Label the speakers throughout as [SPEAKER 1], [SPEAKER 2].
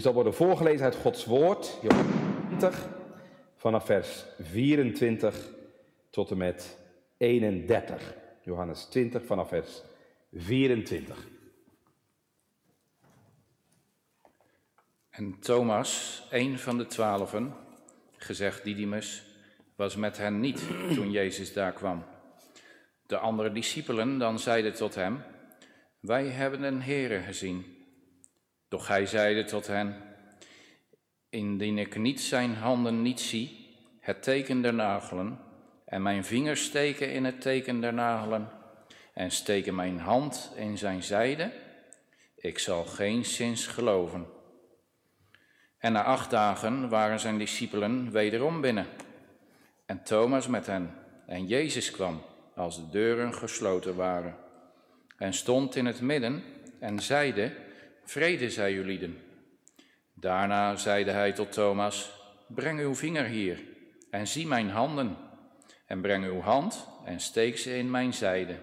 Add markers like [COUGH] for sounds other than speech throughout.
[SPEAKER 1] zal worden voorgelezen uit Gods woord, Johannes 20, vanaf vers 24 tot en met 31. Johannes 20 vanaf vers 24.
[SPEAKER 2] En Thomas, een van de twaalfen, gezegd Didymus, was met hen niet toen Jezus daar kwam. De andere discipelen dan zeiden tot hem, wij hebben een Heere gezien. Doch hij zeide tot hen, indien ik niet zijn handen niet zie, het teken der nagelen, en mijn vingers steken in het teken der nagelen, en steken mijn hand in zijn zijde, ik zal geen zins geloven. En na acht dagen waren zijn discipelen wederom binnen, en Thomas met hen, en Jezus kwam, als de deuren gesloten waren, en stond in het midden en zeide, Vrede zij ulieden. Daarna zeide hij tot Thomas, breng uw vinger hier en zie mijn handen, en breng uw hand en steek ze in mijn zijde.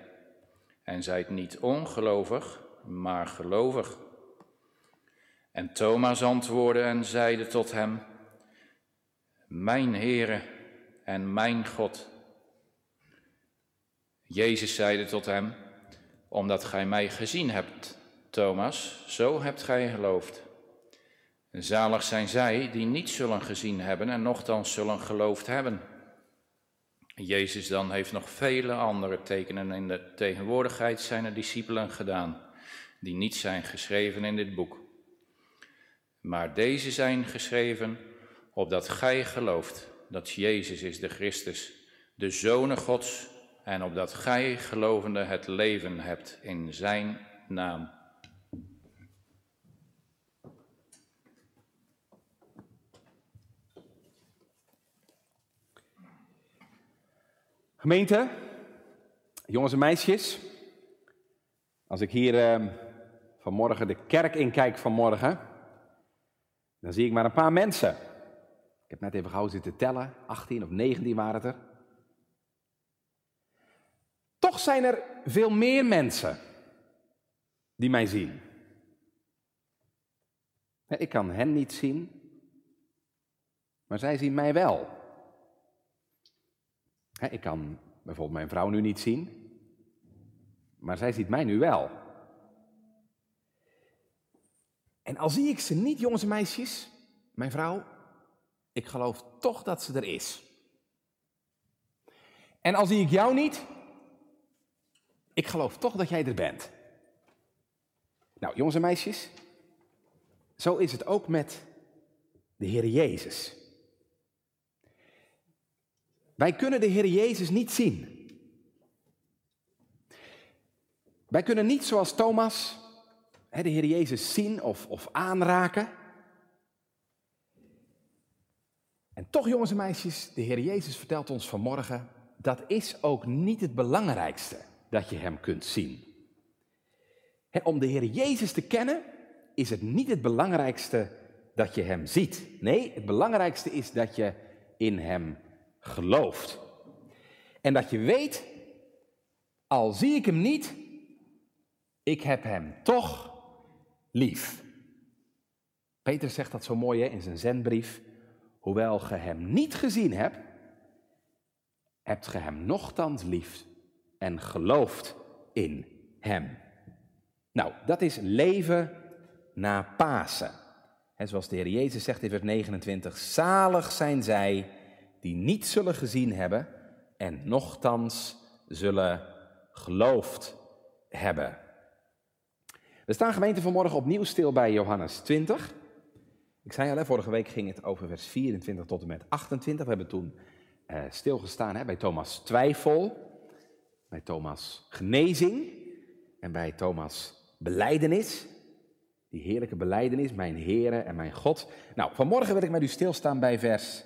[SPEAKER 2] En zijt niet ongelovig, maar gelovig. En Thomas antwoordde en zeide tot hem, Mijn Heere en mijn God. Jezus zeide tot hem, Omdat gij mij gezien hebt, Thomas, zo hebt gij geloofd. Zalig zijn zij die niet zullen gezien hebben en nochtans zullen geloofd hebben. Jezus dan heeft nog vele andere tekenen in de tegenwoordigheid zijner discipelen gedaan, die niet zijn geschreven in dit boek. Maar deze zijn geschreven opdat gij gelooft dat Jezus is de Christus, de Zoon Gods, en opdat gij gelovende het leven hebt in zijn naam.
[SPEAKER 1] Gemeente, jongens en meisjes, als ik hier eh, vanmorgen de kerk inkijk vanmorgen, dan zie ik maar een paar mensen. Ik heb net even gauw zitten tellen, 18 of 19 waren het er. Toch zijn er veel meer mensen die mij zien. Ik kan hen niet zien, maar zij zien mij wel. Ik kan bijvoorbeeld mijn vrouw nu niet zien, maar zij ziet mij nu wel. En al zie ik ze niet, jongens en meisjes, mijn vrouw, ik geloof toch dat ze er is. En al zie ik jou niet, ik geloof toch dat jij er bent. Nou, jongens en meisjes, zo is het ook met de Heer Jezus. Wij kunnen de Heer Jezus niet zien. Wij kunnen niet zoals Thomas de Heer Jezus zien of, aanraken. En toch, jongens en meisjes, de Heer Jezus vertelt ons vanmorgen, dat is ook niet het belangrijkste dat je Hem kunt zien. om de Heer Jezus te kennen, is het niet het belangrijkste dat je Hem ziet. Nee, het belangrijkste is dat je in Hem gelooft. En dat je weet, al zie ik Hem niet, ik heb Hem toch lief. Peter zegt dat zo mooi hè, in zijn zendbrief. Hoewel ge hem niet gezien hebt, hebt ge hem nochtans lief en gelooft in hem. Nou, dat is leven na Pasen. En zoals de Heer Jezus zegt in vers 29, zalig zijn zij die niet zullen gezien hebben en nochtans zullen geloofd hebben. We staan gemeente vanmorgen opnieuw stil bij Johannes 20. Ik zei al, vorige week ging het over vers 24 tot en met 28. We hebben toen uh, stilgestaan hè, bij Thomas twijfel, bij Thomas genezing en bij Thomas beleidenis. Die heerlijke beleidenis, mijn Heere en mijn God. Nou, vanmorgen wil ik met u stilstaan bij vers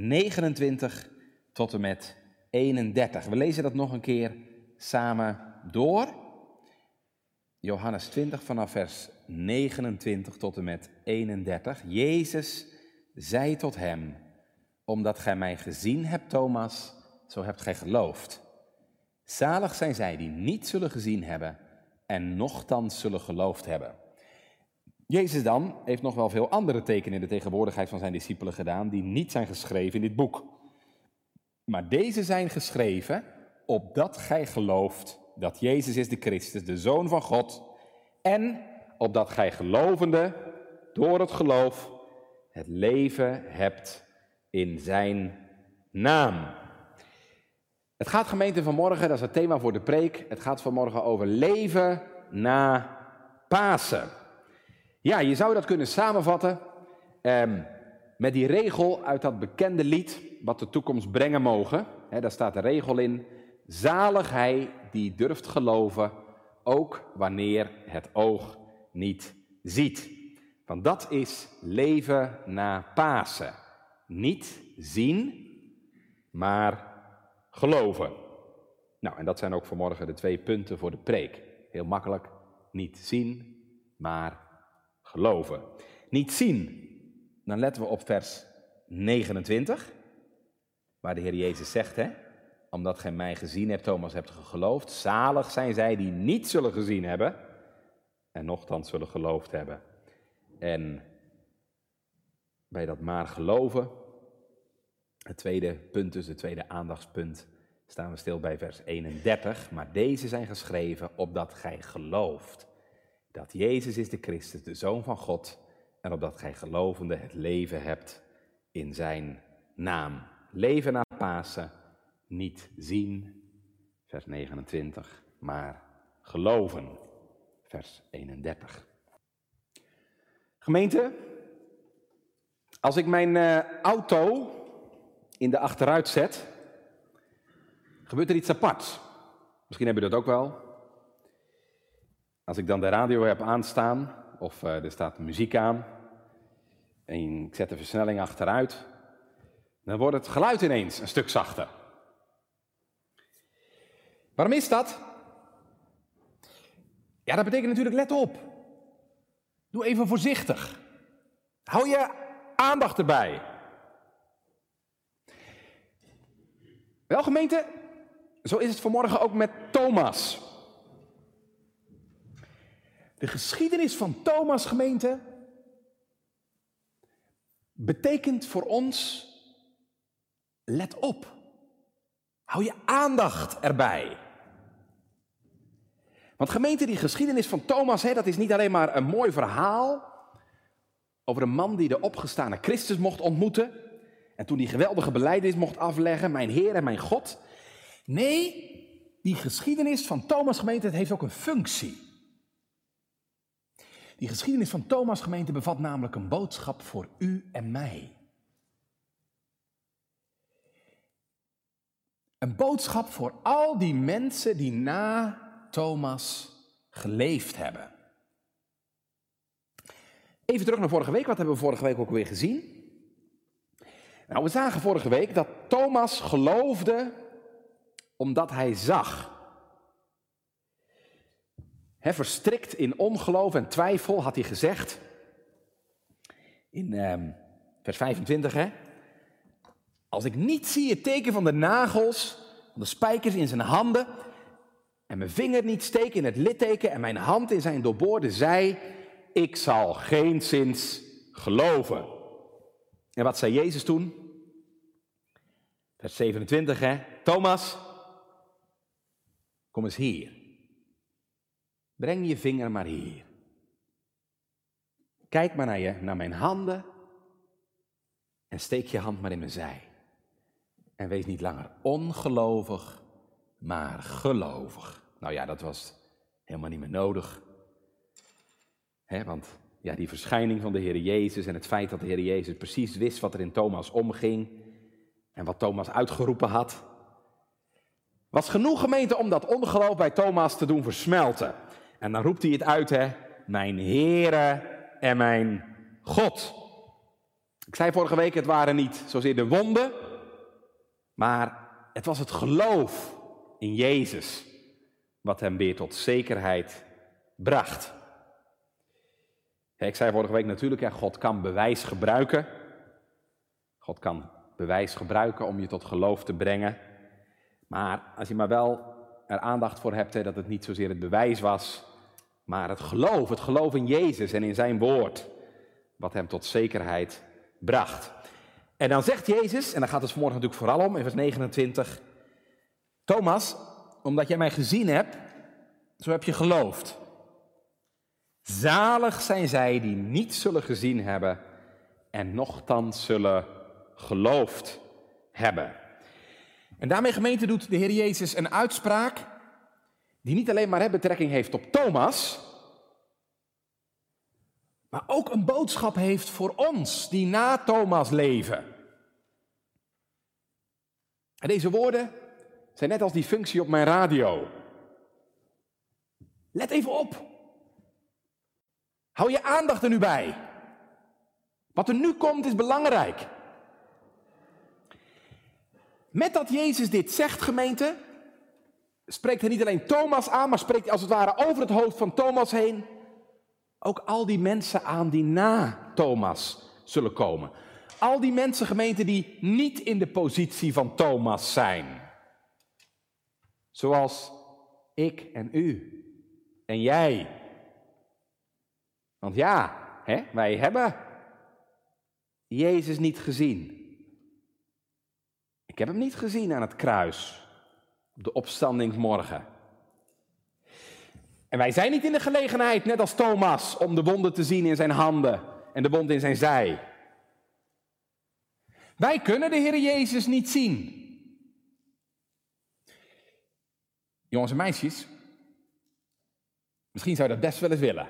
[SPEAKER 1] 29 tot en met 31. We lezen dat nog een keer samen door. Johannes 20 vanaf vers 29 tot en met 31. Jezus zei tot hem, omdat gij mij gezien hebt, Thomas, zo hebt gij geloofd. Zalig zijn zij die niet zullen gezien hebben en nochtans zullen geloofd hebben. Jezus dan heeft nog wel veel andere tekenen in de tegenwoordigheid van zijn discipelen gedaan die niet zijn geschreven in dit boek. Maar deze zijn geschreven opdat gij gelooft dat Jezus is de Christus, de Zoon van God, en opdat gij gelovende door het geloof het leven hebt in zijn naam. Het gaat gemeente vanmorgen, dat is het thema voor de preek. Het gaat vanmorgen over leven na Pasen. Ja, je zou dat kunnen samenvatten eh, met die regel uit dat bekende lied, wat de toekomst brengen mogen. Daar staat de regel in, zalig hij die durft geloven, ook wanneer het oog niet ziet. Want dat is leven na Pasen. Niet zien, maar geloven. Nou, en dat zijn ook vanmorgen de twee punten voor de preek. Heel makkelijk, niet zien, maar geloven. Niet zien, dan letten we op vers 29, waar de Heer Jezus zegt, hè, omdat gij mij gezien hebt, Thomas, hebt geloofd. Zalig zijn zij die niet zullen gezien hebben en nochtans zullen geloofd hebben. En bij dat maar geloven, het tweede punt, dus het tweede aandachtspunt, staan we stil bij vers 31. Maar deze zijn geschreven opdat gij gelooft dat Jezus is de Christus, de Zoon van God, en opdat gij gelovende het leven hebt in zijn naam. Leven na Pasen, niet zien, vers 29, maar geloven, vers 31. Gemeente, als ik mijn uh, auto in de achteruit zet, gebeurt er iets aparts. Misschien heb je dat ook wel. Als ik dan de radio heb aanstaan, of uh, er staat muziek aan, en ik zet de versnelling achteruit, dan wordt het geluid ineens een stuk zachter. Waarom is dat? Ja, dat betekent natuurlijk, let op. Doe even voorzichtig. Hou je aandacht erbij. Wel gemeente, zo is het vanmorgen ook met Thomas. De geschiedenis van Thomas gemeente betekent voor ons, let op. Hou je aandacht erbij. Want gemeente, die geschiedenis van Thomas, hè, dat is niet alleen maar een mooi verhaal over een man die de opgestane Christus mocht ontmoeten. En toen die geweldige beleidenis mocht afleggen, mijn Heer en mijn God. Nee, die geschiedenis van Thomas gemeente, heeft ook een functie. Die geschiedenis van Thomas gemeente bevat namelijk een boodschap voor u en mij. Een boodschap voor al die mensen die na Thomas geleefd hebben. Even terug naar vorige week. Wat hebben we vorige week ook weer gezien? Nou, we zagen vorige week dat Thomas geloofde omdat hij zag. Verstrikt in ongeloof en twijfel had hij gezegd, in ehm, vers 25, hè, als ik niet zie het teken van de nagels, van de spijkers in zijn handen, en mijn vinger niet steek in het litteken en mijn hand in zijn doorboorde zij, ik zal geen zins geloven. En wat zei Jezus toen? Vers 27, hè? Thomas, kom eens hier. Breng je vinger maar hier. Kijk maar naar, je, naar mijn handen en steek je hand maar in mijn zij. En wees niet langer ongelovig, maar gelovig. Nou ja, dat was helemaal niet meer nodig. He, want ja, die verschijning van de Heer Jezus en het feit dat de Heer Jezus precies wist wat er in Thomas omging en wat Thomas uitgeroepen had, was genoeg gemeente om dat ongeloof bij Thomas te doen versmelten. En dan roept hij het uit, hè, mijn Heere en mijn God. Ik zei vorige week, het waren niet zozeer de wonden, maar het was het geloof in Jezus wat hem weer tot zekerheid bracht. Ik zei vorige week natuurlijk, ja, God kan bewijs gebruiken. God kan bewijs gebruiken om je tot geloof te brengen. Maar als je maar wel er aandacht voor hebt hè, dat het niet zozeer het bewijs was, maar het geloof, het geloof in Jezus en in zijn woord, wat hem tot zekerheid bracht. En dan zegt Jezus, en daar gaat het vanmorgen natuurlijk vooral om, in vers 29, Thomas, omdat jij mij gezien hebt, zo heb je geloofd. Zalig zijn zij die niet zullen gezien hebben en nochtans zullen geloofd hebben. En daarmee gemeente doet de Heer Jezus een uitspraak die niet alleen maar betrekking heeft op Thomas, maar ook een boodschap heeft voor ons die na Thomas leven. En deze woorden zijn net als die functie op mijn radio. Let even op. Hou je aandacht er nu bij. Wat er nu komt is belangrijk. Met dat Jezus dit zegt, gemeente, spreekt hij niet alleen Thomas aan, maar spreekt hij als het ware over het hoofd van Thomas heen ook al die mensen aan die na Thomas zullen komen. Al die mensen, gemeente, die niet in de positie van Thomas zijn. Zoals ik en u en jij. Want ja, hè, wij hebben Jezus niet gezien. Ik heb hem niet gezien aan het kruis, de opstandingsmorgen. En wij zijn niet in de gelegenheid, net als Thomas, om de wonden te zien in zijn handen en de wond in zijn zij. Wij kunnen de Heer Jezus niet zien. Jongens en meisjes, misschien zou je dat best wel eens willen.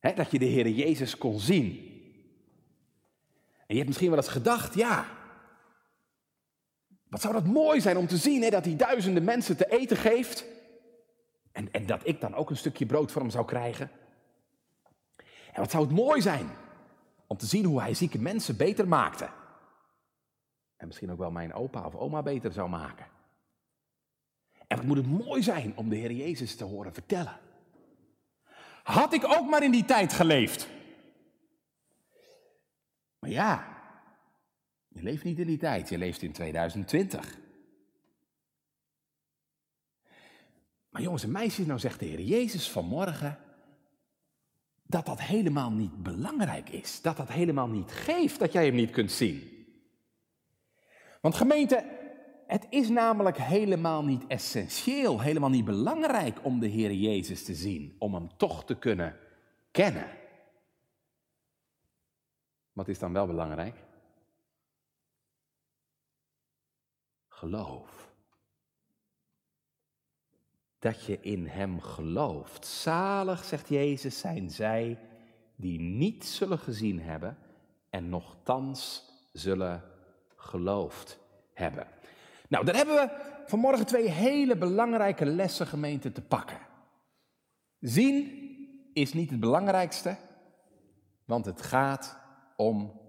[SPEAKER 1] dat je de Heer Jezus kon zien. En je hebt misschien wel eens gedacht, ja, wat zou dat mooi zijn om te zien dat hij duizenden mensen te eten geeft. En, en dat ik dan ook een stukje brood voor hem zou krijgen. En wat zou het mooi zijn om te zien hoe hij zieke mensen beter maakte. En misschien ook wel mijn opa of oma beter zou maken. En wat moet het mooi zijn om de Heer Jezus te horen vertellen. Had ik ook maar in die tijd geleefd. Maar ja, je leeft niet in die tijd, je leeft in 2020. Maar jongens en meisjes, nou zegt de Heer Jezus vanmorgen dat dat helemaal niet belangrijk is. Dat dat helemaal niet geeft dat jij hem niet kunt zien. Want gemeente, het is namelijk helemaal niet essentieel, helemaal niet belangrijk om de Heer Jezus te zien, om hem toch te kunnen kennen. Wat is dan wel belangrijk? Geloof dat je in Hem gelooft. Zalig, zegt Jezus, zijn zij die niet zullen gezien hebben en nochtans zullen geloofd hebben. Nou, dan hebben we vanmorgen twee hele belangrijke lessen gemeente te pakken. Zien is niet het belangrijkste, want het gaat om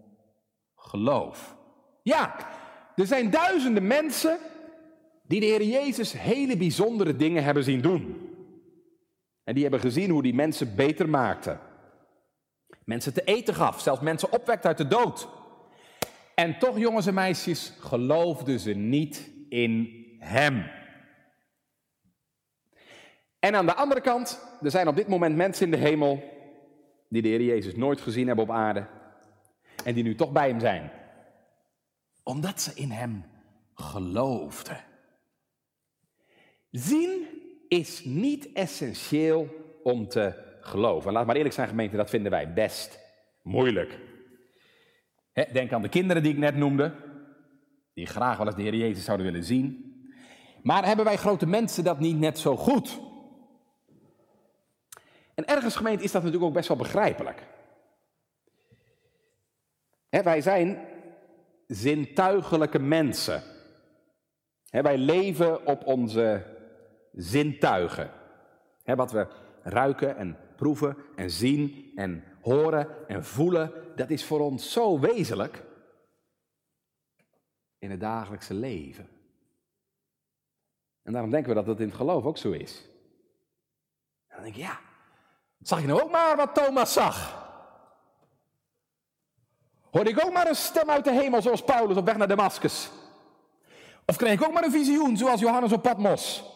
[SPEAKER 1] geloof. Ja, er zijn duizenden mensen die de Heer Jezus hele bijzondere dingen hebben zien doen. En die hebben gezien hoe die mensen beter maakte. Mensen te eten gaf, zelfs mensen opwekt uit de dood. En toch, jongens en meisjes, geloofden ze niet in Hem. En aan de andere kant, er zijn op dit moment mensen in de hemel die de Heer Jezus nooit gezien hebben op aarde. En die nu toch bij Hem zijn. Omdat ze in Hem geloofden. Zien is niet essentieel om te geloven. En laat maar eerlijk zijn, gemeente, dat vinden wij best moeilijk. denk aan de kinderen die ik net noemde, die graag wel eens de Heer Jezus zouden willen zien. Maar hebben wij grote mensen dat niet net zo goed? En ergens, gemeente, is dat natuurlijk ook best wel begrijpelijk. wij zijn zintuigelijke mensen. wij leven op onze zintuigen. wat we ruiken en proeven en zien en horen en voelen, dat is voor ons zo wezenlijk in het dagelijkse leven. En daarom denken we dat dat in het geloof ook zo is. En dan denk ik, ja, zag je nou ook maar wat Thomas zag? Hoorde ik ook maar een stem uit de hemel zoals Paulus op weg naar Damascus? Of kreeg ik ook maar een visioen zoals Johannes op Patmos?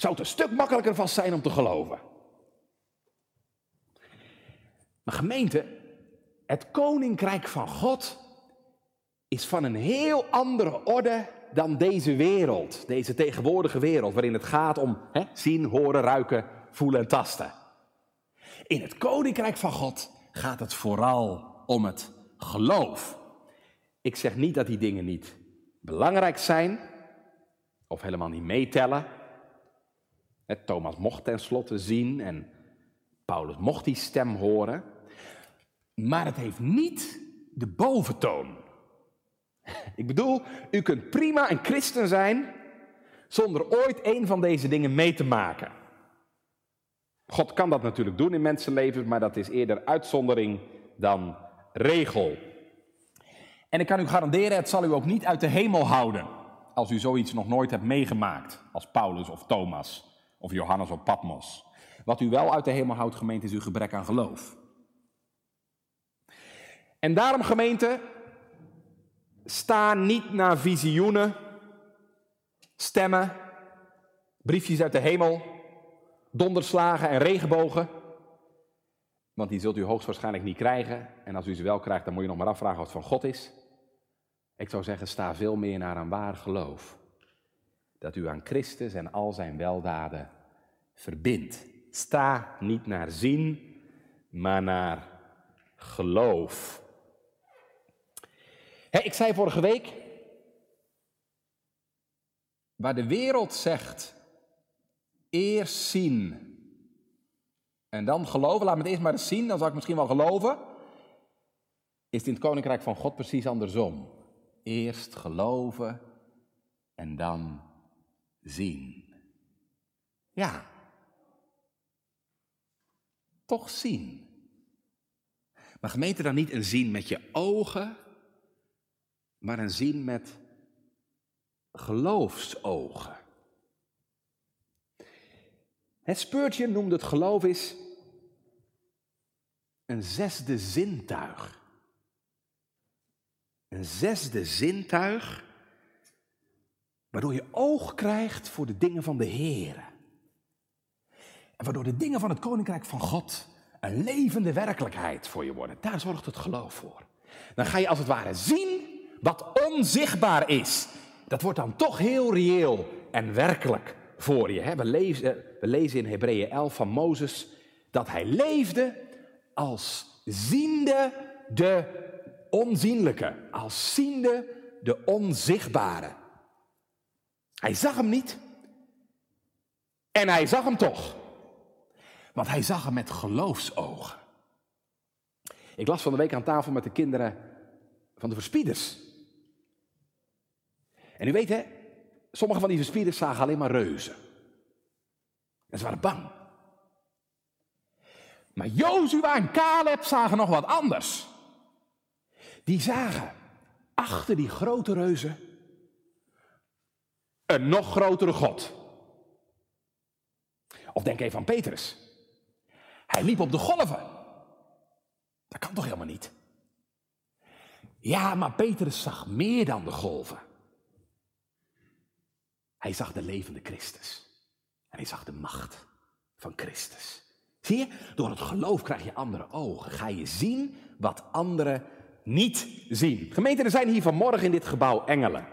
[SPEAKER 1] zou het een stuk makkelijker vast zijn om te geloven. Maar gemeente, het koninkrijk van God is van een heel andere orde dan deze wereld, deze tegenwoordige wereld, waarin het gaat om hè, zien, horen, ruiken, voelen en tasten. In het koninkrijk van God gaat het vooral om het geloof. Ik zeg niet dat die dingen niet belangrijk zijn of helemaal niet meetellen. Thomas mocht tenslotte zien en Paulus mocht die stem horen. Maar het heeft niet de boventoon. Ik bedoel, u kunt prima een christen zijn zonder ooit een van deze dingen mee te maken. God kan dat natuurlijk doen in mensenlevens, maar dat is eerder uitzondering dan regel. En ik kan u garanderen, het zal u ook niet uit de hemel houden als u zoiets nog nooit hebt meegemaakt, als Paulus of Thomas of Johannes op Patmos. Wat u wel uit de hemel houdt, gemeente, is uw gebrek aan geloof. En daarom, gemeente, sta niet naar visioenen, stemmen, briefjes uit de hemel, donderslagen en regenbogen. Want die zult u hoogstwaarschijnlijk niet krijgen. En als u ze wel krijgt, dan moet je nog maar afvragen wat van God is. Ik zou zeggen, sta veel meer naar een waar geloof. Dat u aan Christus en al zijn weldaden verbindt. Sta niet naar zien, maar naar geloof. ik zei vorige week, waar de wereld zegt, eerst zien en dan geloven, laat me het eerst maar eens zien, dan zal ik misschien wel geloven, is het in het koninkrijk van God precies andersom. Eerst geloven en dan zien. Ja, toch zien. Maar gemeente dan niet een zien met je ogen, maar een zien met geloofsogen. Het speurtje noemde het geloof is een zesde zintuig. Een zesde zintuig, waardoor je oog krijgt voor de dingen van de Heer. En waardoor de dingen van het Koninkrijk van God een levende werkelijkheid voor je worden. Daar zorgt het geloof voor. Dan ga je als het ware zien wat onzichtbaar is. Dat wordt dan toch heel reëel en werkelijk voor je. We lezen, we lezen in Hebreeën 11 van Mozes dat hij leefde als ziende de onzienlijke, als ziende de onzichtbare. Hij zag hem niet en hij zag hem toch. Want hij zag hem met geloofsogen. Ik las van de week aan tafel met de kinderen van de verspieders. En u weet hè, sommige van die verspieders zagen alleen maar reuzen. En ze waren bang. Maar Jozua en Caleb zagen nog wat anders. Die zagen achter die grote reuzen een nog grotere God. Of denk even aan Petrus. Hij liep op de golven. Dat kan toch helemaal niet? Ja, maar Petrus zag meer dan de golven. Hij zag de levende Christus. En hij zag de macht van Christus. Zie je? Door het geloof krijg je andere ogen. Ga je zien wat anderen niet zien. Gemeente, er zijn hier vanmorgen in dit gebouw engelen.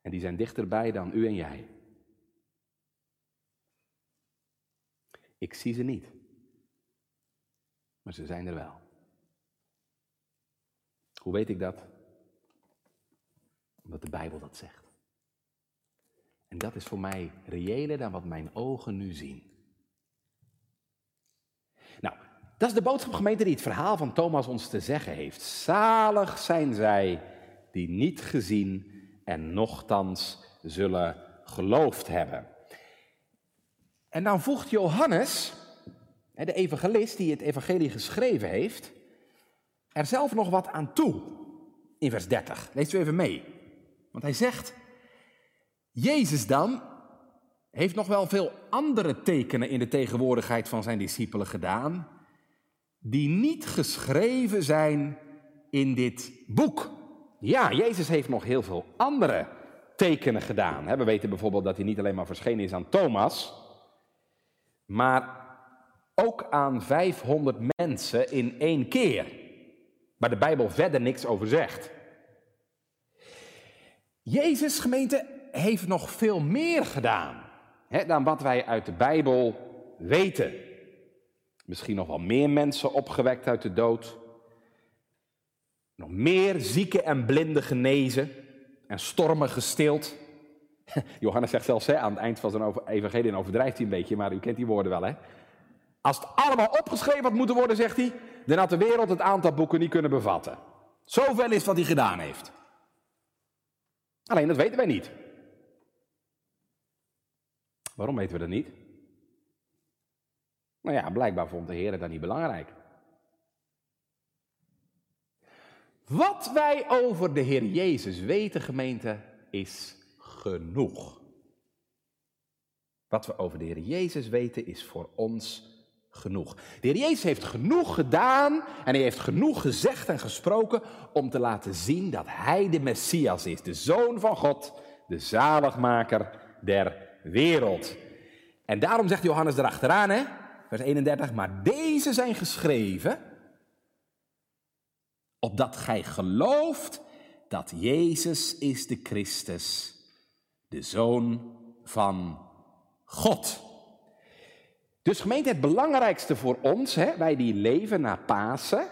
[SPEAKER 1] En die zijn dichterbij dan u en jij. Ik zie ze niet. Maar ze zijn er wel. Hoe weet ik dat? Omdat de Bijbel dat zegt. En dat is voor mij reëler dan wat mijn ogen nu zien. Nou, dat is de boodschap gemeente die het verhaal van Thomas ons te zeggen heeft. Zalig zijn zij die niet gezien en nochtans zullen geloofd hebben. En dan voegt Johannes, de evangelist die het evangelie geschreven heeft, er zelf nog wat aan toe in vers 30. Lees u even mee. Want hij zegt, Jezus dan heeft nog wel veel andere tekenen in de tegenwoordigheid van zijn discipelen gedaan, die niet geschreven zijn in dit boek. Ja, Jezus heeft nog heel veel andere tekenen gedaan. We weten bijvoorbeeld dat hij niet alleen maar verschenen is aan Thomas, maar ook aan 500 mensen in één keer. Waar de Bijbel verder niks over zegt. Jezus, gemeente, heeft nog veel meer gedaan hè, dan wat wij uit de Bijbel weten. Misschien nog wel meer mensen opgewekt uit de dood. Nog meer zieken en blinden genezen en stormen gestild. [LAUGHS] Johannes zegt zelfs hè, aan het eind van zijn evangelie, en overdrijft hij een beetje, maar u kent die woorden wel hè. Als het allemaal opgeschreven had moeten worden, zegt hij, dan had de wereld het aantal boeken niet kunnen bevatten. Zoveel is wat hij gedaan heeft. Alleen dat weten wij niet. Waarom weten we dat niet? Nou ja, blijkbaar vond de Heer dat niet belangrijk. Wat wij over de Heer Jezus weten, gemeente, is genoeg. Wat we over de Heer Jezus weten is voor ons genoeg. De Heer Jezus heeft genoeg gedaan en hij heeft genoeg gezegd en gesproken om te laten zien dat hij de Messias is, de Zoon van God, de zaligmaker der wereld. En daarom zegt Johannes erachteraan, hè, vers 31, maar deze zijn geschreven, opdat gij gelooft dat Jezus is de Christus, de Zoon van God. Dus gemeente, het belangrijkste voor ons, hè, wij die leven na Pasen,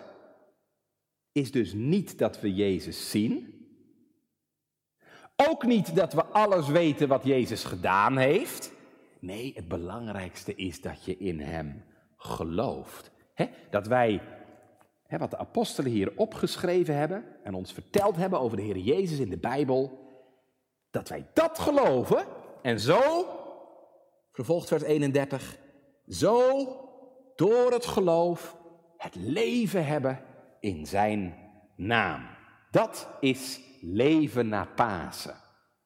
[SPEAKER 1] is dus niet dat we Jezus zien. Ook niet dat we alles weten wat Jezus gedaan heeft. Nee, het belangrijkste is dat je in Hem gelooft. dat wij, wat de apostelen hier opgeschreven hebben en ons verteld hebben over de Heer Jezus in de Bijbel, dat wij dat geloven en zo, vervolgt vers 31, zo door het geloof het leven hebben in Zijn naam. Dat is leven na Pasen.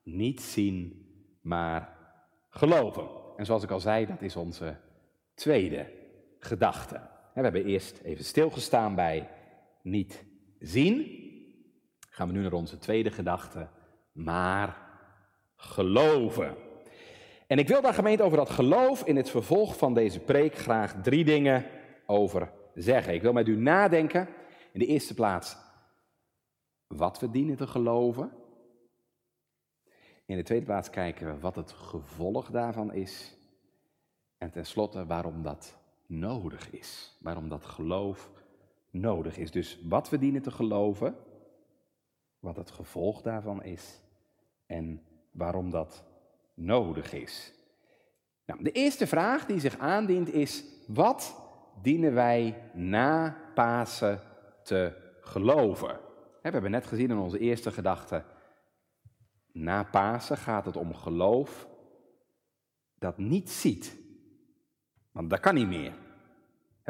[SPEAKER 1] Niet zien, maar geloven. En zoals ik al zei, dat is onze tweede gedachte. We hebben eerst even stilgestaan bij niet zien. Gaan we nu naar onze tweede gedachte, maar geloven. En ik wil daar gemeente over dat geloof in het vervolg van deze preek graag drie dingen over zeggen. Ik wil met u nadenken in de eerste plaats wat we dienen te geloven. In de tweede plaats kijken we wat het gevolg daarvan is. En tenslotte waarom dat nodig is. Waarom dat geloof nodig is. Dus wat we dienen te geloven, wat het gevolg daarvan is en waarom dat nodig is. Nou, de eerste vraag die zich aandient is: wat dienen wij na Pasen te geloven? We hebben net gezien in onze eerste gedachte. Na Pasen gaat het om geloof dat niet ziet. Want dat kan niet meer.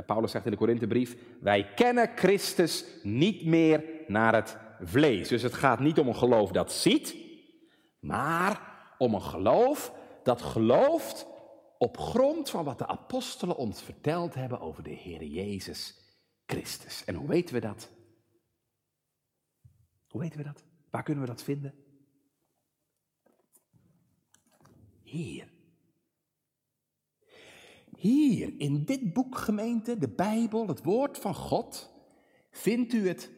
[SPEAKER 1] Paulus zegt in de Korinthebrief: Wij kennen Christus niet meer naar het vlees. Dus het gaat niet om een geloof dat ziet, maar om een geloof dat gelooft op grond van wat de apostelen ons verteld hebben over de Heer Jezus Christus. En hoe weten we dat? Hoe weten we dat? Waar kunnen we dat vinden? Hier. Hier, in dit boek gemeente, de Bijbel, het woord van God, vindt u het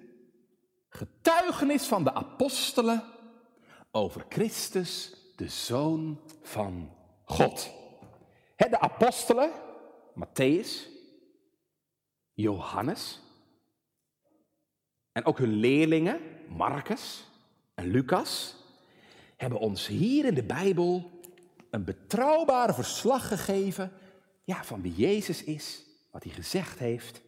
[SPEAKER 1] getuigenis van de apostelen over Christus de Zoon van God. De apostelen, Matthäus, Johannes en ook hun leerlingen, Marcus en Lucas, hebben ons hier in de Bijbel een betrouwbaar verslag gegeven ja, van wie Jezus is, wat hij gezegd heeft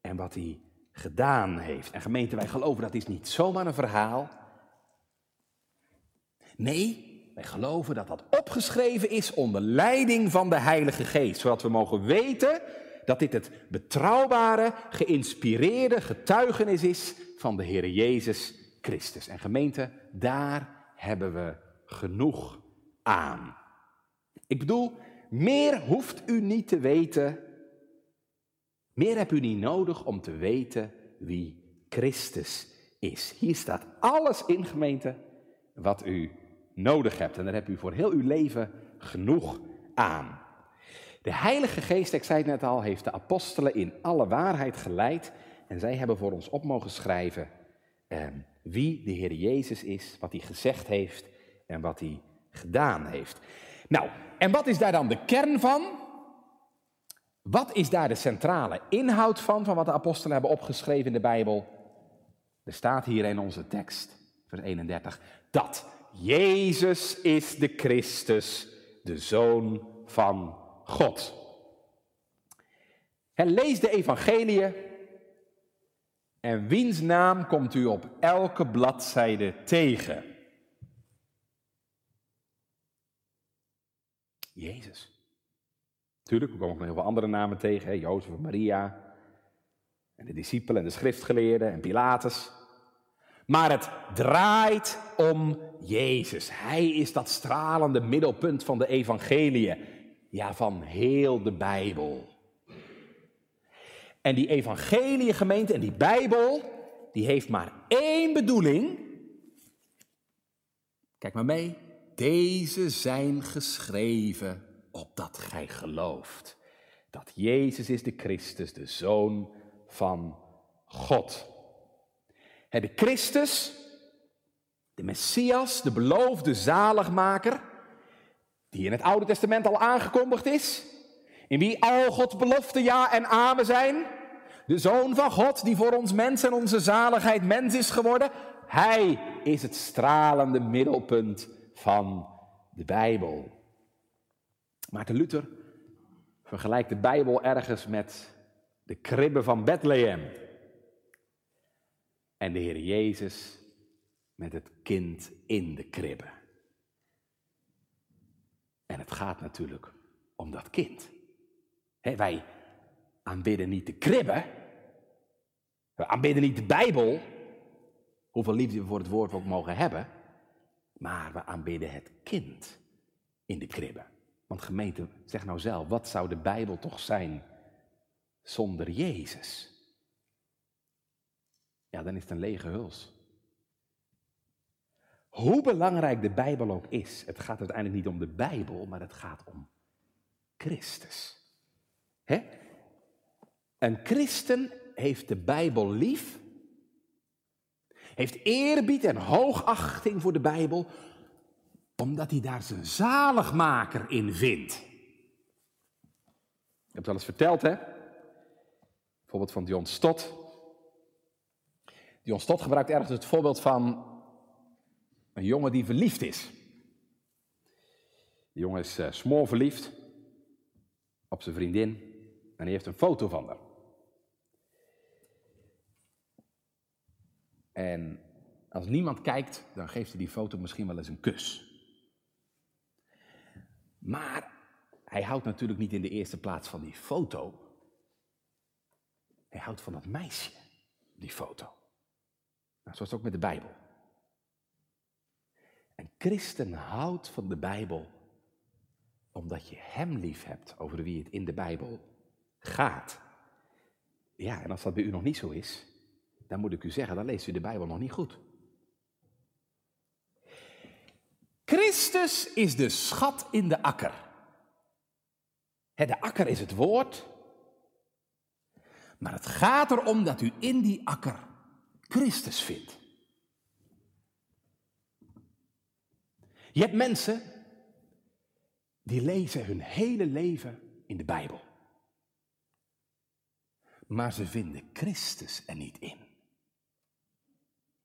[SPEAKER 1] en wat hij gedaan heeft. En gemeente, wij geloven dat is niet zomaar een verhaal. Nee, geloven dat dat opgeschreven is onder leiding van de Heilige Geest, zodat we mogen weten dat dit het betrouwbare, geïnspireerde getuigenis is van de Heer Jezus Christus. En gemeente, daar hebben we genoeg aan. Ik bedoel, meer hoeft u niet te weten. Meer hebt u niet nodig om te weten wie Christus is. Hier staat alles in, gemeente, wat u nodig hebt. En daar hebt u voor heel uw leven genoeg aan. De Heilige Geest, ik zei het net al, heeft de apostelen in alle waarheid geleid. En zij hebben voor ons op mogen schrijven eh, wie de Heer Jezus is, wat hij gezegd heeft en wat hij gedaan heeft. Nou, en wat is daar dan de kern van? Wat is daar de centrale inhoud van, van wat de apostelen hebben opgeschreven in de Bijbel? Er staat hier in onze tekst, vers 31, dat Jezus is de Christus, de Zoon van God. En lees de evangelie en wiens naam komt u op elke bladzijde tegen? Jezus. Tuurlijk, we komen nog heel veel andere namen tegen, hè? Jozef en Maria, en de discipelen en de schriftgeleerden en Pilatus. Maar het draait om Jezus. Hij is dat stralende middelpunt van de evangelie. Ja, van heel de Bijbel. En die evangeliegemeente en die Bijbel, die heeft maar één bedoeling. Kijk maar mee. Deze zijn geschreven opdat gij gelooft. Dat Jezus is de Christus, de Zoon van God. De Christus, de Messias, de beloofde zaligmaker, die in het Oude Testament al aangekondigd is, in wie al Gods beloften ja en amen zijn, de Zoon van God, die voor ons mens en onze zaligheid mens is geworden, hij is het stralende middelpunt van de Bijbel. Maarten Luther vergelijkt de Bijbel ergens met de kribben van Bethlehem. En de Heer Jezus met het kind in de kribbe. En het gaat natuurlijk om dat kind. wij aanbidden niet de kribbe. We aanbidden niet de Bijbel. Hoeveel liefde we voor het woord ook mogen hebben. Maar we aanbidden het kind in de kribbe. Want gemeente, zeg nou zelf, wat zou de Bijbel toch zijn zonder Jezus? Ja, dan is het een lege huls. Hoe belangrijk de Bijbel ook is, het gaat uiteindelijk niet om de Bijbel, maar het gaat om Christus. Hè? Een christen heeft de Bijbel lief, heeft eerbied en hoogachting voor de Bijbel, omdat hij daar zijn zaligmaker in vindt. Ik heb het al eens verteld, hè? Bijvoorbeeld van John Stott. John Stott gebruikt ergens het voorbeeld van een jongen die verliefd is. De jongen is uh, smoor verliefd op zijn vriendin en hij heeft een foto van haar. En als niemand kijkt, dan geeft hij die foto misschien wel eens een kus. Maar hij houdt natuurlijk niet in de eerste plaats van die foto. Hij houdt van dat meisje, die foto. Nou, zoals ook met de Bijbel. Een christen houdt van de Bijbel omdat je hem lief hebt over wie het in de Bijbel gaat. Ja, en als dat bij u nog niet zo is, dan moet ik u zeggen, dan leest u de Bijbel nog niet goed. Christus is de schat in de akker. De akker is het woord. Maar het gaat erom dat u in die akker Christus vindt. Je hebt mensen die lezen hun hele leven in de Bijbel. Maar ze vinden Christus er niet in.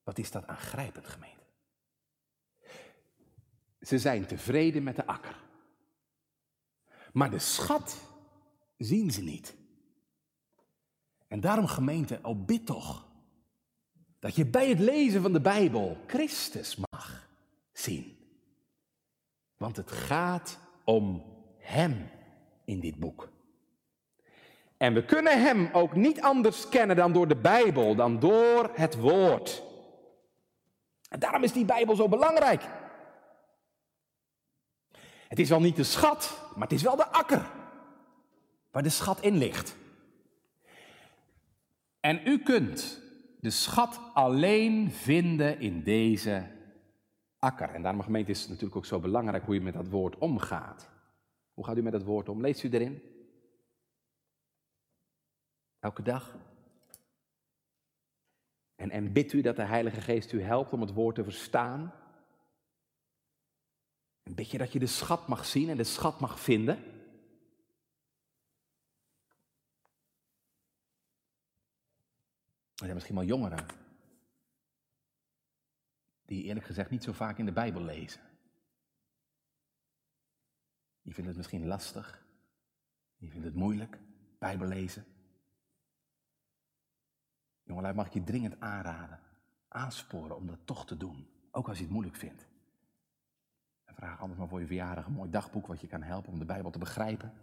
[SPEAKER 1] Wat is dat aangrijpend, gemeente? Ze zijn tevreden met de akker. Maar de schat zien ze niet. En daarom gemeente, oh bid toch. Dat je bij het lezen van de Bijbel Christus mag zien. Want het gaat om Hem in dit boek. En we kunnen Hem ook niet anders kennen dan door de Bijbel, dan door het Woord. En daarom is die Bijbel zo belangrijk. Het is wel niet de schat, maar het is wel de akker waar de schat in ligt. En u kunt de schat alleen vinden in deze akker. En daarom, gemeente, is het natuurlijk ook zo belangrijk hoe je met dat woord omgaat. Hoe gaat u met het woord om? Leest u erin? Elke dag? En, en bidt u dat de Heilige Geest u helpt om het woord te verstaan? En bid je dat je de schat mag zien en de schat mag vinden? Er zijn misschien wel jongeren die eerlijk gezegd niet zo vaak in de Bijbel lezen. Die vinden het misschien lastig. Die vinden het moeilijk, Bijbel lezen. Jongelui, mag ik je dringend aanraden, aansporen om dat toch te doen. Ook als je het moeilijk vindt. En vraag anders maar voor je verjaardag een mooi dagboek wat je kan helpen om de Bijbel te begrijpen.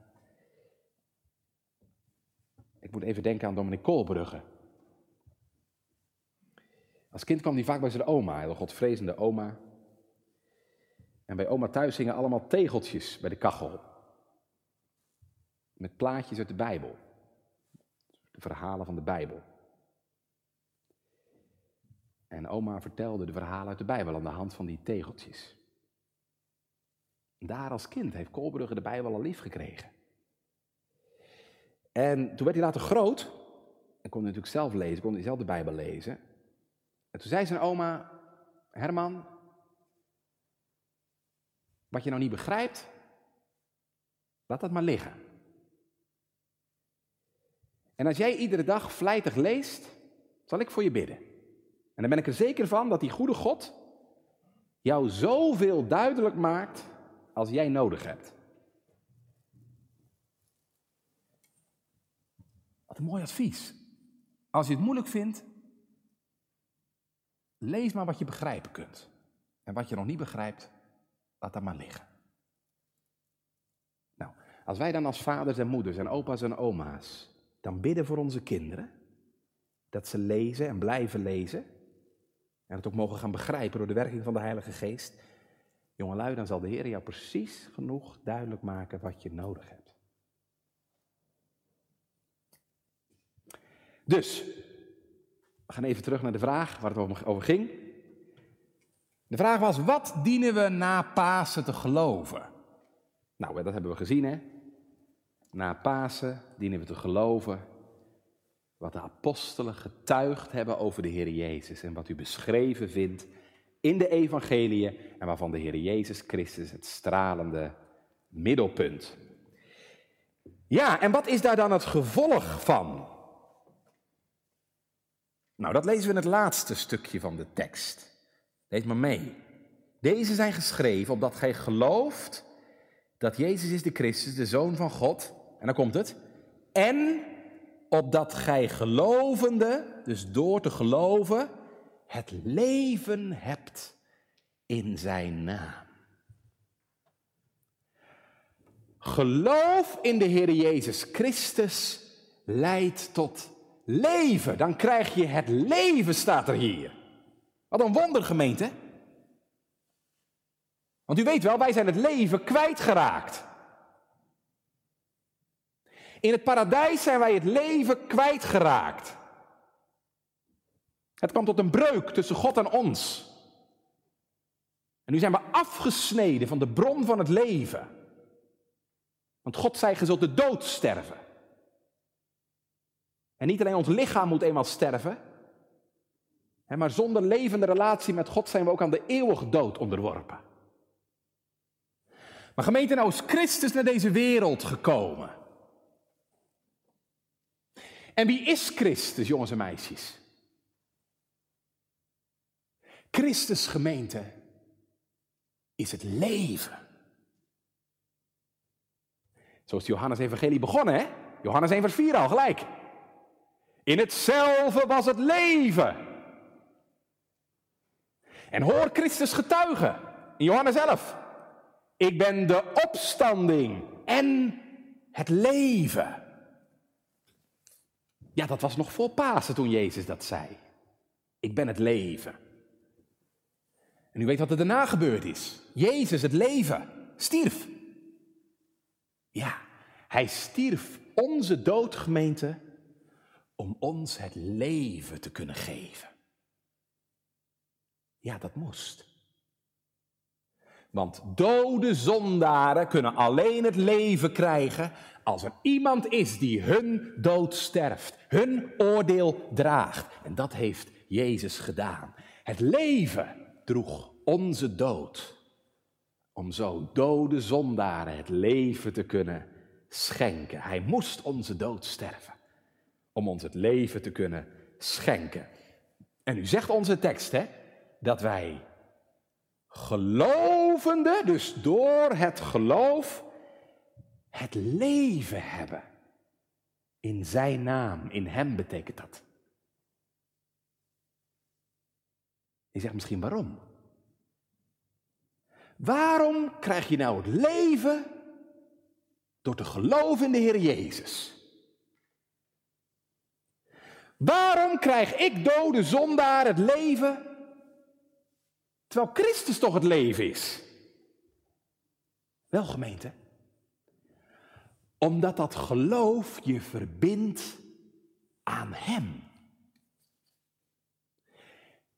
[SPEAKER 1] Ik moet even denken aan Dominic Koolbrugge. Als kind kwam hij vaak bij zijn oma, de godvrezende oma. En bij oma thuis hingen allemaal tegeltjes bij de kachel. Met plaatjes uit de Bijbel. De verhalen van de Bijbel. En oma vertelde de verhalen uit de Bijbel aan de hand van die tegeltjes. Daar als kind heeft Kolbrugge de Bijbel al lief gekregen. En toen werd hij later groot, en kon hij natuurlijk zelf lezen, kon hij zelf de Bijbel lezen. En toen zei zijn oma, Herman, wat je nou niet begrijpt, laat dat maar liggen. En als jij iedere dag vlijtig leest, zal ik voor je bidden. En dan ben ik er zeker van dat die goede God jou zoveel duidelijk maakt als jij nodig hebt. Wat een mooi advies. Als je het moeilijk vindt, lees maar wat je begrijpen kunt. En wat je nog niet begrijpt, laat dat maar liggen. Nou, als wij dan als vaders en moeders en opa's en oma's dan bidden voor onze kinderen, dat ze lezen en blijven lezen, en het ook mogen gaan begrijpen door de werking van de Heilige Geest, jongelui, dan zal de Heer jou precies genoeg duidelijk maken wat je nodig hebt. Dus, we gaan even terug naar de vraag waar het over ging. De vraag was, wat dienen we na Pasen te geloven? Nou, dat hebben we gezien, hè? Na Pasen dienen we te geloven wat de apostelen getuigd hebben over de Heer Jezus en wat u beschreven vindt in de evangeliën en waarvan de Heer Jezus Christus het stralende middelpunt. Ja, en wat is daar dan het gevolg van? Nou, dat lezen we in het laatste stukje van de tekst. Lees maar mee. Deze zijn geschreven opdat gij gelooft dat Jezus is de Christus, de Zoon van God. En dan komt het. En opdat gij gelovende, dus door te geloven, het leven hebt in zijn naam. Geloof in de Heer Jezus Christus leidt tot leven. Dan krijg je het leven, staat er hier. Wat een wonder, gemeente. Want u weet wel, wij zijn het leven kwijtgeraakt. In het paradijs zijn wij het leven kwijtgeraakt. Het kwam tot een breuk tussen God en ons. En nu zijn we afgesneden van de bron van het leven. Want God zei, je zult de dood sterven. En niet alleen ons lichaam moet eenmaal sterven, maar zonder levende relatie met God zijn we ook aan de eeuwige dood onderworpen. Maar gemeente, nou is Christus naar deze wereld gekomen. En wie is Christus, jongens en meisjes? Christus gemeente is het leven. Zo is Johannes Evangelie begonnen, hè? Johannes 1 vers 4 al gelijk. In hetzelfde was het leven. En hoor Christus getuigen in Johannes 11. Ik ben de opstanding en het leven. Ja, dat was nog voor Pasen toen Jezus dat zei. Ik ben het leven. En u weet wat er daarna gebeurd is. Jezus, het leven, stierf. Ja, hij stierf onze doodgemeente om ons het leven te kunnen geven. Ja, dat moest. Want dode zondaren kunnen alleen het leven krijgen als er iemand is die hun dood sterft, hun oordeel draagt. En dat heeft Jezus gedaan. Het leven droeg onze dood. Om zo dode zondaren het leven te kunnen schenken. Hij moest onze dood sterven. Om ons het leven te kunnen schenken. En nu zegt onze tekst hè, dat wij gelovende, dus door het geloof, het leven hebben. In zijn naam, in hem betekent dat. Je zegt misschien waarom? Waarom krijg je nou het leven door te geloven in de Heer Jezus? Waarom krijg ik dode zondaar het leven terwijl Christus toch het leven is? Wel gemeente, omdat dat geloof je verbindt aan Hem.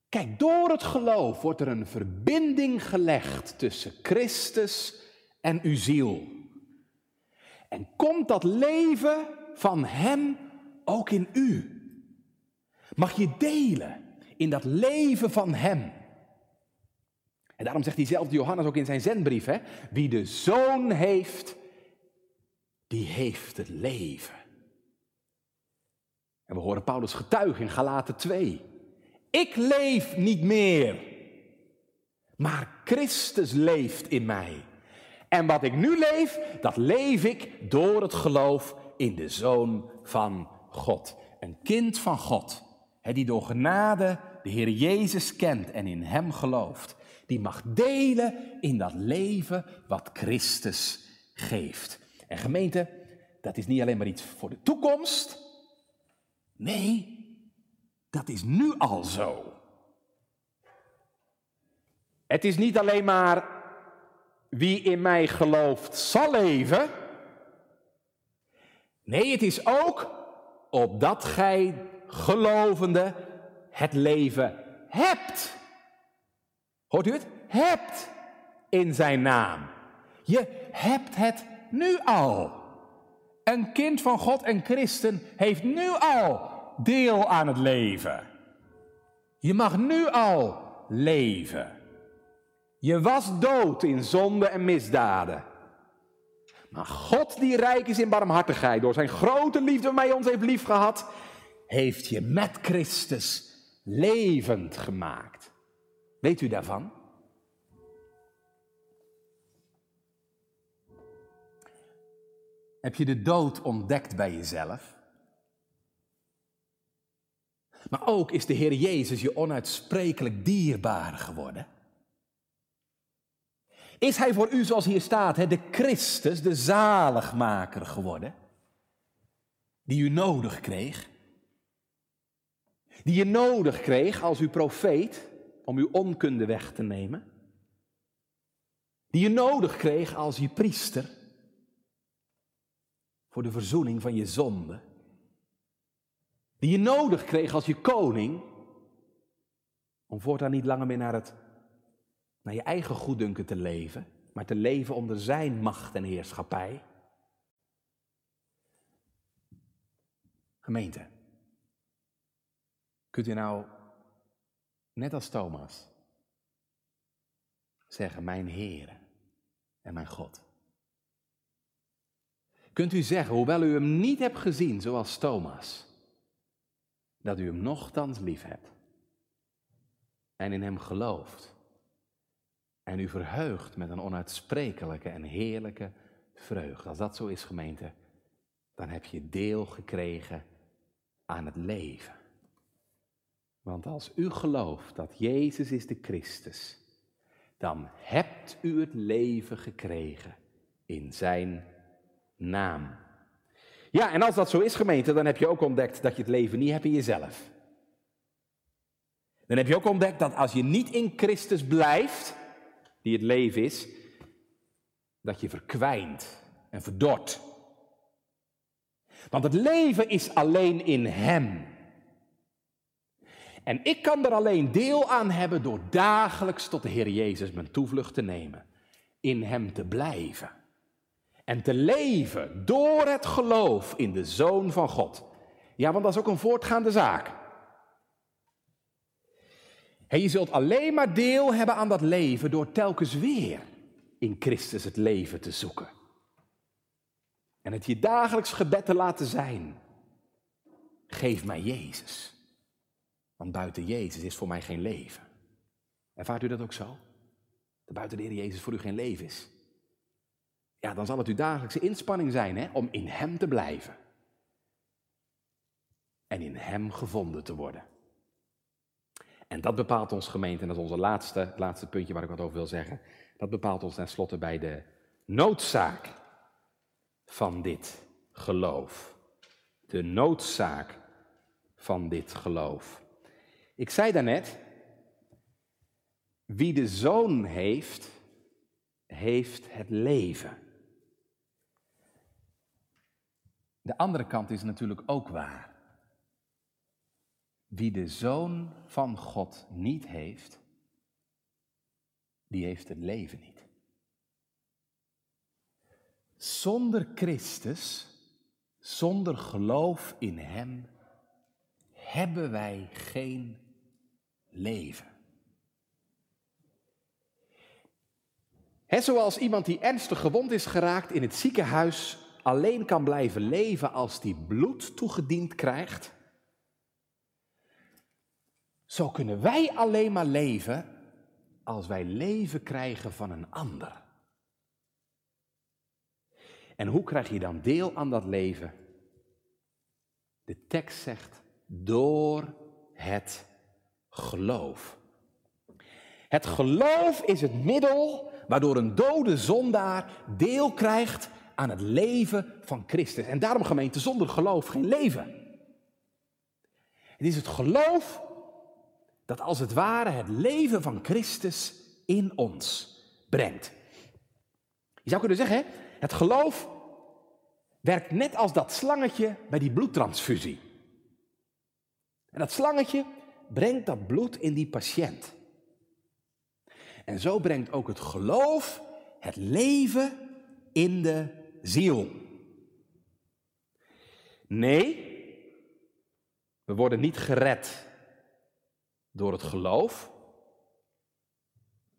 [SPEAKER 1] Kijk, door het geloof wordt er een verbinding gelegd tussen Christus en uw ziel. En komt dat leven van Hem ook in u? Mag je delen in dat leven van Hem? En daarom zegt diezelfde Johannes ook in zijn zendbrief: hè, Wie de zoon heeft, die heeft het leven. En we horen Paulus getuigen in Galaten 2. Ik leef niet meer, maar Christus leeft in mij. En wat ik nu leef, dat leef ik door het geloof in de Zoon van God. Een kind van God, die door genade de Heer Jezus kent en in Hem gelooft. Die mag delen in dat leven wat Christus geeft. En gemeente, dat is niet alleen maar iets voor de toekomst. Nee, dat is nu al zo. Het is niet alleen maar wie in mij gelooft zal leven. Nee, het is ook opdat gij gelovende het leven hebt. Hoort u het? Hebt in zijn naam. Je hebt het nu al. Een kind van God en christen heeft nu al deel aan het leven. Je mag nu al leven. Je was dood in zonde en misdaden. Maar God die rijk is in barmhartigheid, door zijn grote liefde mij ons heeft liefgehad, heeft je met Christus levend gemaakt. Weet u daarvan? Heb je de dood ontdekt bij jezelf? Maar ook is de Heer Jezus je onuitsprekelijk dierbaar geworden. Is Hij voor u, zoals hier staat, de Christus, de zaligmaker geworden? Die u nodig kreeg? Die je nodig kreeg als uw profeet om uw onkunde weg te nemen? Die je nodig kreeg als je priester voor de verzoening van je zonde? Die je nodig kreeg als je koning, om voortaan niet langer meer naar, het, naar je eigen goeddunken te leven, maar te leven onder zijn macht en heerschappij. Gemeente, kunt u nou, net als Thomas, zeggen, mijn Heer en mijn God? Kunt u zeggen, hoewel u hem niet hebt gezien zoals Thomas, dat u hem nochtans lief hebt en in hem gelooft en u verheugt met een onuitsprekelijke en heerlijke vreugde. Als dat zo is, gemeente, dan heb je deel gekregen aan het leven. Want als u gelooft dat Jezus is de Christus, dan hebt u het leven gekregen in zijn naam. Ja, en als dat zo is, gemeente, dan heb je ook ontdekt dat je het leven niet hebt in jezelf. Dan heb je ook ontdekt dat als je niet in Christus blijft, die het leven is, dat je verkwijnt en verdort. Want het leven is alleen in Hem. En ik kan er alleen deel aan hebben door dagelijks tot de Heer Jezus mijn toevlucht te nemen. in Hem te blijven. En te leven door het geloof in de Zoon van God. Ja, want dat is ook een voortgaande zaak. En je zult alleen maar deel hebben aan dat leven door telkens weer in Christus het leven te zoeken. En het je dagelijks gebed te laten zijn. Geef mij Jezus. Want buiten Jezus is voor mij geen leven. Ervaart u dat ook zo? Dat buiten de Heer Jezus voor u geen leven is. Ja, dan zal het uw dagelijkse inspanning zijn hè, om in Hem te blijven. En in Hem gevonden te worden. En dat bepaalt ons gemeente, en dat is onze laatste, laatste puntje waar ik wat over wil zeggen. Dat bepaalt ons tenslotte bij de noodzaak van dit geloof. De noodzaak van dit geloof. Ik zei daarnet, wie de zoon heeft, heeft het leven. De andere kant is natuurlijk ook waar. Wie de zoon van God niet heeft, die heeft het leven niet. Zonder Christus, zonder geloof in Hem, hebben wij geen leven. He, zoals iemand die ernstig gewond is geraakt in het ziekenhuis alleen kan blijven leven als die bloed toegediend krijgt, zo kunnen wij alleen maar leven als wij leven krijgen van een ander. En hoe krijg je dan deel aan dat leven? De tekst zegt door het geloof. Het geloof is het middel waardoor een dode zondaar deel krijgt aan het leven van Christus. En daarom gemeente, zonder geloof geen leven. Het is het geloof dat als het ware het leven van Christus in ons brengt. Je zou kunnen zeggen, het geloof werkt net als dat slangetje bij die bloedtransfusie. En dat slangetje brengt dat bloed in die patiënt. En zo brengt ook het geloof het leven in de ziel. Nee, we worden niet gered door het geloof.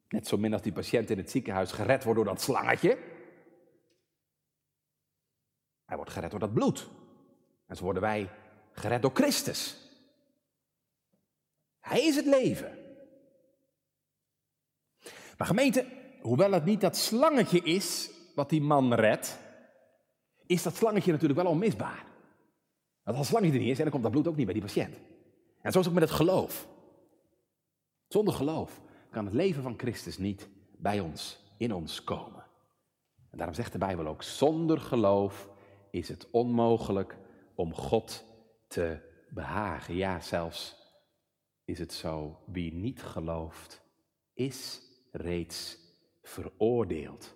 [SPEAKER 1] Net zo min als die patiënt in het ziekenhuis gered wordt door dat slangetje. Hij wordt gered door dat bloed. En zo worden wij gered door Christus. Hij is het leven. Maar gemeente, hoewel het niet dat slangetje is wat die man redt, is dat slangetje natuurlijk wel onmisbaar. Want als het slangetje er niet is, dan komt dat bloed ook niet bij die patiënt. En zo is het ook met het geloof. Zonder geloof kan het leven van Christus niet bij ons, in ons komen. En daarom zegt de Bijbel ook, zonder geloof is het onmogelijk om God te behagen. Ja, zelfs is het zo, wie niet gelooft, is reeds veroordeeld.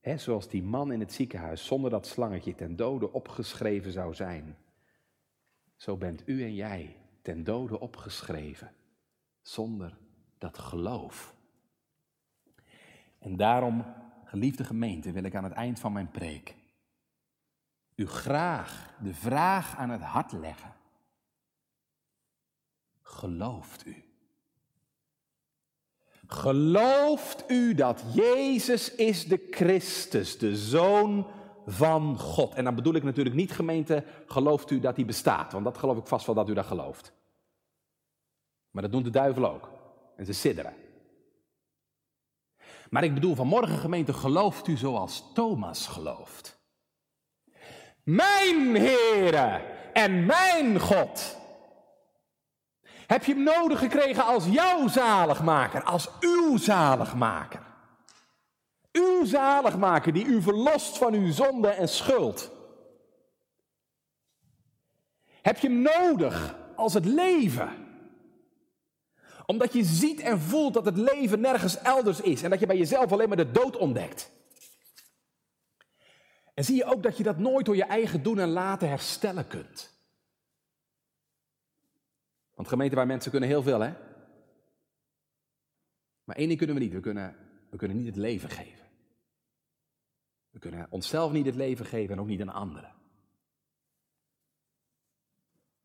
[SPEAKER 1] He, zoals die man in het ziekenhuis zonder dat slangetje ten dode opgeschreven zou zijn. Zo bent u en jij ten dode opgeschreven zonder dat geloof. En daarom, geliefde gemeente, wil ik aan het eind van mijn preek u graag de vraag aan het hart leggen. Gelooft u? Gelooft u dat Jezus is de Christus, de Zoon van God? En dan bedoel ik natuurlijk niet gemeente, gelooft u dat hij bestaat? Want dat geloof ik vast wel dat u dat gelooft. Maar dat doen de duivel ook. En ze sidderen. Maar ik bedoel vanmorgen gemeente, gelooft u zoals Thomas gelooft? Mijn Heere en mijn God. Heb je hem nodig gekregen als jouw zaligmaker, als uw zaligmaker? Uw zaligmaker die u verlost van uw zonde en schuld. Heb je hem nodig als het leven? Omdat je ziet en voelt dat het leven nergens elders is en dat je bij jezelf alleen maar de dood ontdekt. En zie je ook dat je dat nooit door je eigen doen en laten herstellen kunt. Want gemeente waar mensen kunnen heel veel, hè? Maar één ding kunnen we niet. We kunnen, we kunnen niet het leven geven. We kunnen onszelf niet het leven geven en ook niet aan anderen.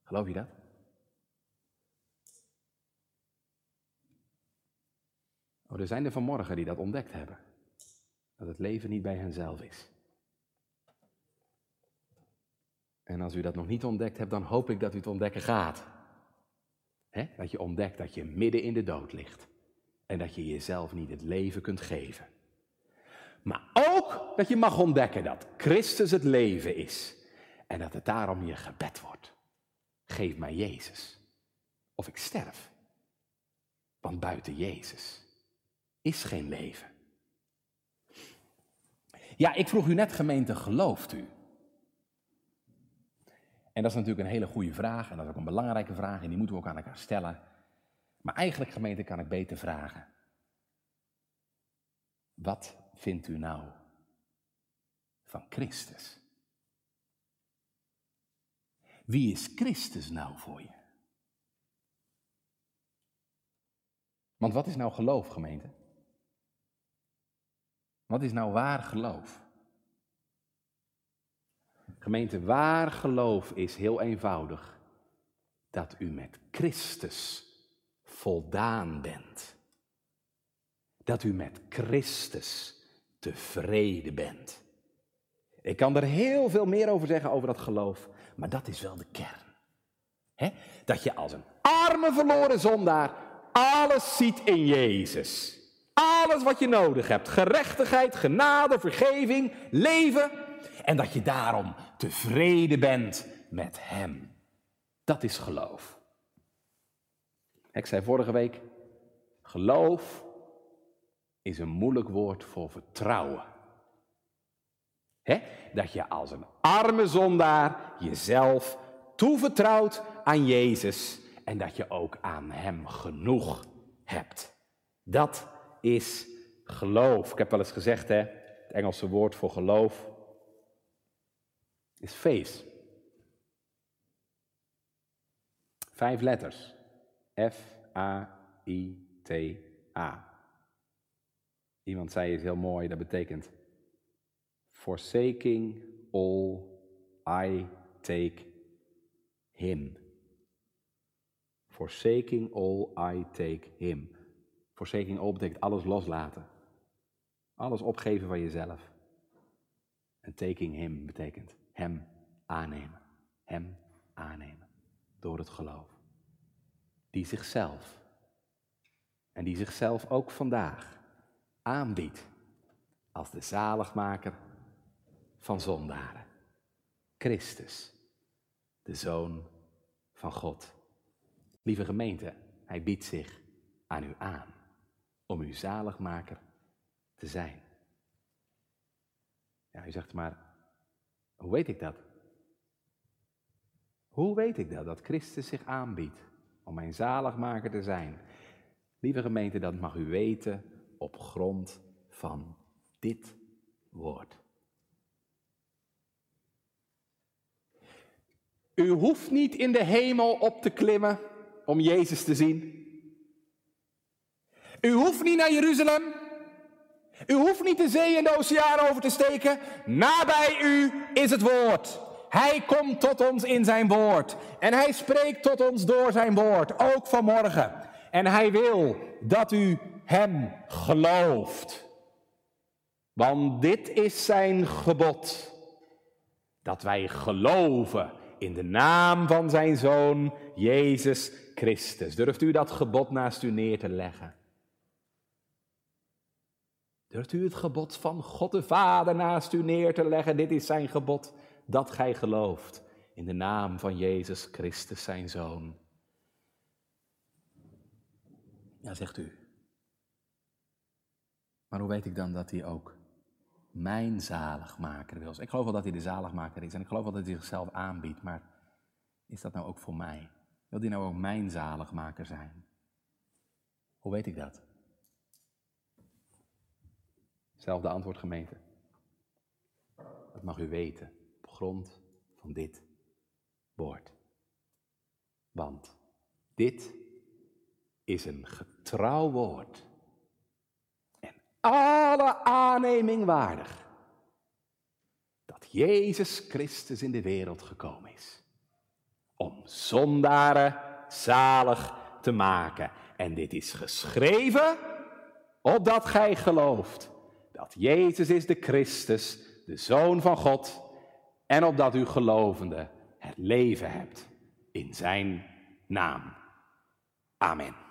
[SPEAKER 1] Geloof je dat? Oh, er zijn er vanmorgen die dat ontdekt hebben. Dat het leven niet bij henzelf is. En als u dat nog niet ontdekt hebt, dan hoop ik dat u het ontdekken gaat. Dat je ontdekt dat je midden in de dood ligt. En dat je jezelf niet het leven kunt geven. Maar ook dat je mag ontdekken dat Christus het leven is. En dat het daarom je gebed wordt. Geef mij Jezus. Of ik sterf. Want buiten Jezus is geen leven. Ja, ik vroeg u net gemeente, gelooft u? En dat is natuurlijk een hele goede vraag en dat is ook een belangrijke vraag en die moeten we ook aan elkaar stellen. Maar eigenlijk gemeente kan ik beter vragen. Wat vindt u nou van Christus? Wie is Christus nou voor je? Want wat is nou geloof, gemeente? Wat is nou waar geloof? Gemeente, waar geloof is heel eenvoudig. Dat u met Christus voldaan bent. Dat u met Christus tevreden bent. Ik kan er heel veel meer over zeggen over dat geloof, maar dat is wel de kern. Dat je als een arme verloren zondaar alles ziet in Jezus. Alles wat je nodig hebt. Gerechtigheid, genade, vergeving, leven. En dat je daarom tevreden bent met Hem. Dat is geloof. Ik zei vorige week, geloof is een moeilijk woord voor vertrouwen. Dat je als een arme zondaar jezelf toevertrouwt aan Jezus en dat je ook aan Hem genoeg hebt. Dat is geloof. Ik heb wel eens gezegd, hè, het Engelse woord voor geloof is faith. Vijf letters. F-A-I-T-A. Iemand zei het heel mooi, dat betekent Forsaking all, I take him. Forsaking all, I take him. Forsaking all betekent alles loslaten. Alles opgeven van jezelf. En taking him betekent hem aannemen. Hem aannemen. Door het geloof. Die zichzelf. En die zichzelf ook vandaag aanbiedt als de zaligmaker van zondaren. Christus, de Zoon van God. Lieve gemeente, hij biedt zich aan u aan om uw zaligmaker te zijn. Ja, u zegt maar, hoe weet ik dat? Hoe weet ik dat, dat Christus zich aanbiedt om mijn zaligmaker te zijn? Lieve gemeente, dat mag u weten op grond van dit woord. U hoeft niet in de hemel op te klimmen om Jezus te zien. U hoeft niet naar Jeruzalem. U hoeft niet de zee en de oceaan over te steken. Nabij u is het woord. Hij komt tot ons in zijn woord. En hij spreekt tot ons door zijn woord, ook vanmorgen. En hij wil dat u hem gelooft. Want dit is zijn gebod. Dat wij geloven in de naam van zijn zoon Jezus Christus. Durft u dat gebod naast u neer te leggen? Durft u het gebod van God de Vader naast u neer te leggen? Dit is zijn gebod, dat gij gelooft in de naam van Jezus Christus, zijn Zoon. Ja, zegt u. Maar hoe weet ik dan dat hij ook mijn zaligmaker wil? Ik geloof wel dat hij de zaligmaker is en ik geloof wel dat hij zichzelf aanbiedt, maar is dat nou ook voor mij? Wil hij nou ook mijn zaligmaker zijn? Hoe weet ik dat? Zelfde antwoord gemeente. Dat mag u weten op grond van dit woord. Want dit is een getrouw woord en alle aanneming waardig. Jezus Christus in de wereld gekomen is. Om zondaren zalig te maken. En dit is geschreven opdat gij gelooft dat Jezus is de Christus, de Zoon van God, en opdat u gelovende het leven hebt in zijn naam. Amen.